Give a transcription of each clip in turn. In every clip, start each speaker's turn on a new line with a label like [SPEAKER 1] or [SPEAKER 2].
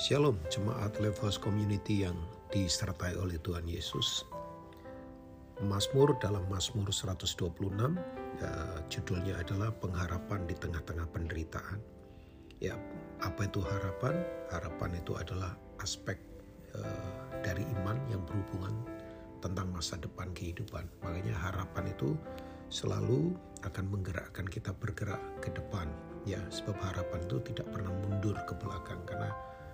[SPEAKER 1] Shalom jemaat Levos Community yang disertai oleh Tuhan Yesus. Mazmur dalam Mazmur 126 ya, judulnya adalah pengharapan di tengah-tengah penderitaan. Ya, apa itu harapan? Harapan itu adalah aspek uh, dari iman yang berhubungan tentang masa depan kehidupan. Makanya harapan itu selalu akan menggerakkan kita bergerak ke depan. Ya, sebab harapan itu tidak pernah mundur ke belakang karena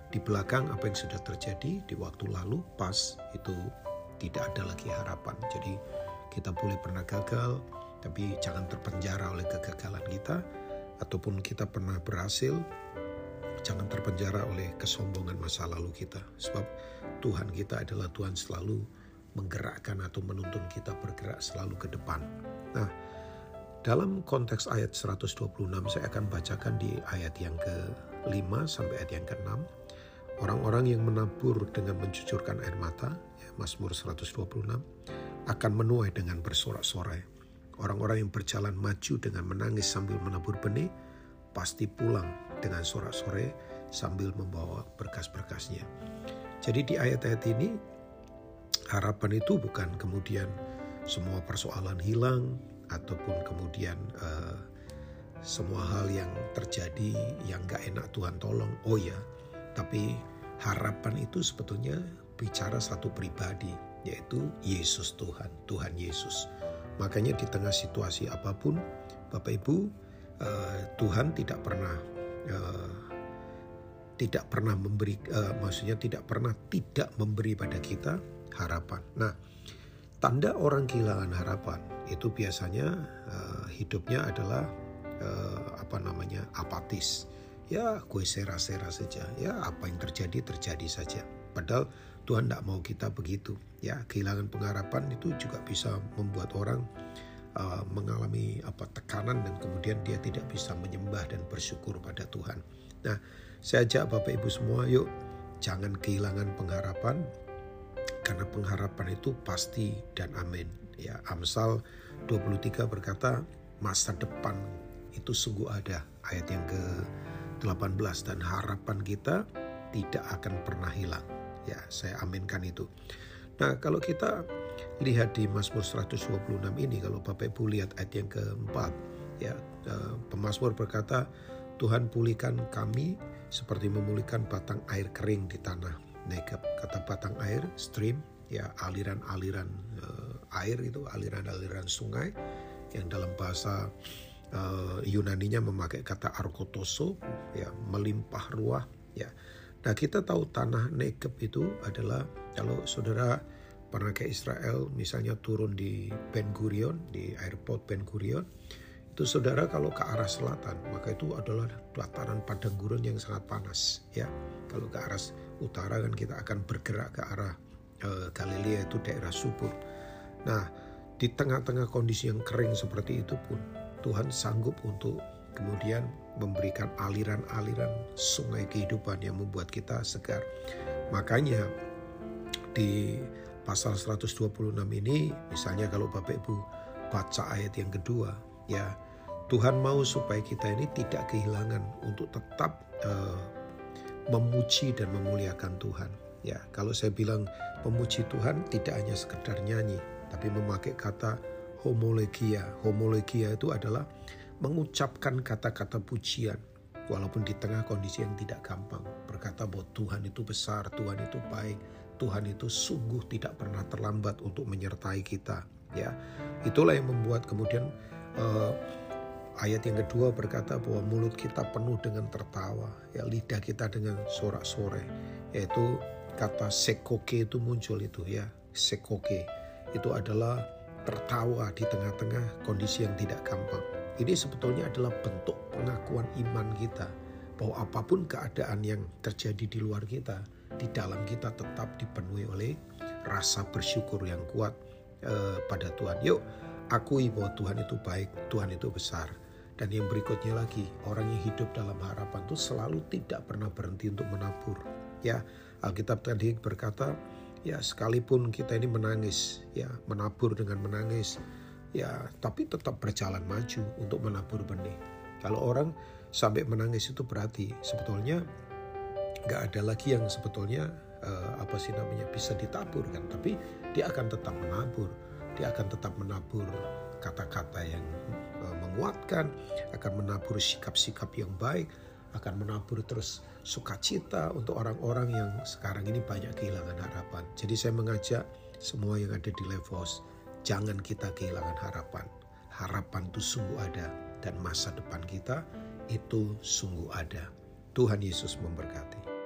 [SPEAKER 1] di belakang apa yang sudah terjadi di waktu lalu pas itu tidak ada lagi harapan. Jadi kita boleh pernah gagal, tapi jangan terpenjara oleh kegagalan kita, ataupun kita pernah berhasil, jangan terpenjara oleh kesombongan masa lalu kita. Sebab Tuhan kita adalah Tuhan selalu menggerakkan atau menuntun kita bergerak selalu ke depan. Nah, dalam konteks ayat 126 saya akan bacakan di ayat yang ke-5 sampai ayat yang ke-6. Orang-orang yang menabur dengan mencucurkan air mata, ya, Mazmur 126, akan menuai dengan bersorak-sorai. Orang-orang yang berjalan maju dengan menangis sambil menabur benih, pasti pulang dengan sorak-sorai sambil membawa berkas-berkasnya. Jadi di ayat-ayat ini harapan itu bukan kemudian semua persoalan hilang ataupun kemudian uh, semua hal yang terjadi yang gak enak Tuhan tolong. Oh ya, tapi harapan itu sebetulnya bicara satu pribadi yaitu Yesus Tuhan, Tuhan Yesus. Makanya di tengah situasi apa pun, Bapak Ibu, uh, Tuhan tidak pernah uh, tidak pernah memberi, uh, maksudnya tidak pernah tidak memberi pada kita harapan. Nah, tanda orang kehilangan harapan itu biasanya hidupnya adalah apa namanya apatis. Ya, gue sera-sera saja. Ya, apa yang terjadi terjadi saja. Padahal Tuhan tidak mau kita begitu. Ya, kehilangan pengharapan itu juga bisa membuat orang uh, mengalami apa tekanan dan kemudian dia tidak bisa menyembah dan bersyukur pada Tuhan. Nah, saya ajak Bapak Ibu semua, yuk jangan kehilangan pengharapan karena pengharapan itu pasti dan amin. Ya, Amsal 23 berkata, masa depan itu sungguh ada. Ayat yang ke-18 dan harapan kita tidak akan pernah hilang. Ya, saya aminkan itu. Nah, kalau kita lihat di Mazmur 126 ini, kalau Bapak Ibu lihat ayat yang keempat, ya, eh, pemazmur berkata, Tuhan pulihkan kami seperti memulihkan batang air kering di tanah Negeb. Kata batang air, stream, ya aliran-aliran uh, air itu, aliran-aliran sungai yang dalam bahasa uh, Yunaninya memakai kata arkotoso, ya melimpah ruah, ya. Nah kita tahu tanah Negeb itu adalah kalau saudara pernah ke Israel, misalnya turun di Ben Gurion, di airport Ben Gurion, itu saudara kalau ke arah selatan, maka itu adalah dataran padang gurun yang sangat panas, ya. Kalau ke arah utara kan kita akan bergerak ke arah uh, Galilea itu daerah subur. Nah, di tengah-tengah kondisi yang kering seperti itu pun Tuhan sanggup untuk kemudian memberikan aliran-aliran sungai kehidupan yang membuat kita segar. Makanya di pasal 126 ini misalnya kalau Bapak Ibu baca ayat yang kedua ya Tuhan mau supaya kita ini tidak kehilangan untuk tetap uh, memuji dan memuliakan Tuhan. Ya, kalau saya bilang memuji Tuhan tidak hanya sekedar nyanyi, tapi memakai kata homologia. Homologia itu adalah mengucapkan kata-kata pujian walaupun di tengah kondisi yang tidak gampang. Berkata bahwa Tuhan itu besar, Tuhan itu baik, Tuhan itu sungguh tidak pernah terlambat untuk menyertai kita. Ya, itulah yang membuat kemudian uh, ayat yang kedua berkata bahwa mulut kita penuh dengan tertawa, ya lidah kita dengan sorak-sore, yaitu kata sekoke itu muncul itu ya, sekoke itu adalah tertawa di tengah-tengah kondisi yang tidak gampang. Ini sebetulnya adalah bentuk pengakuan iman kita bahwa apa pun keadaan yang terjadi di luar kita, di dalam kita tetap dipenuhi oleh rasa bersyukur yang kuat eh, pada Tuhan. Yuk, akui bahwa Tuhan itu baik, Tuhan itu besar dan yang berikutnya lagi, orang yang hidup dalam harapan itu selalu tidak pernah berhenti untuk menabur. Ya, Alkitab tadi berkata, ya sekalipun kita ini menangis, ya menabur dengan menangis, ya tapi tetap berjalan maju untuk menabur benih. Kalau orang sampai menangis itu berarti sebetulnya nggak ada lagi yang sebetulnya uh, apa sih namanya bisa ditabur kan tapi dia akan tetap menabur dia akan tetap menabur kata-kata yang uh, menguatkan akan menabur sikap-sikap yang baik akan menabur terus sukacita untuk orang-orang yang sekarang ini banyak kehilangan harapan. Jadi saya mengajak semua yang ada di Levos jangan kita kehilangan harapan. Harapan itu sungguh ada dan masa depan kita itu sungguh ada. Tuhan Yesus memberkati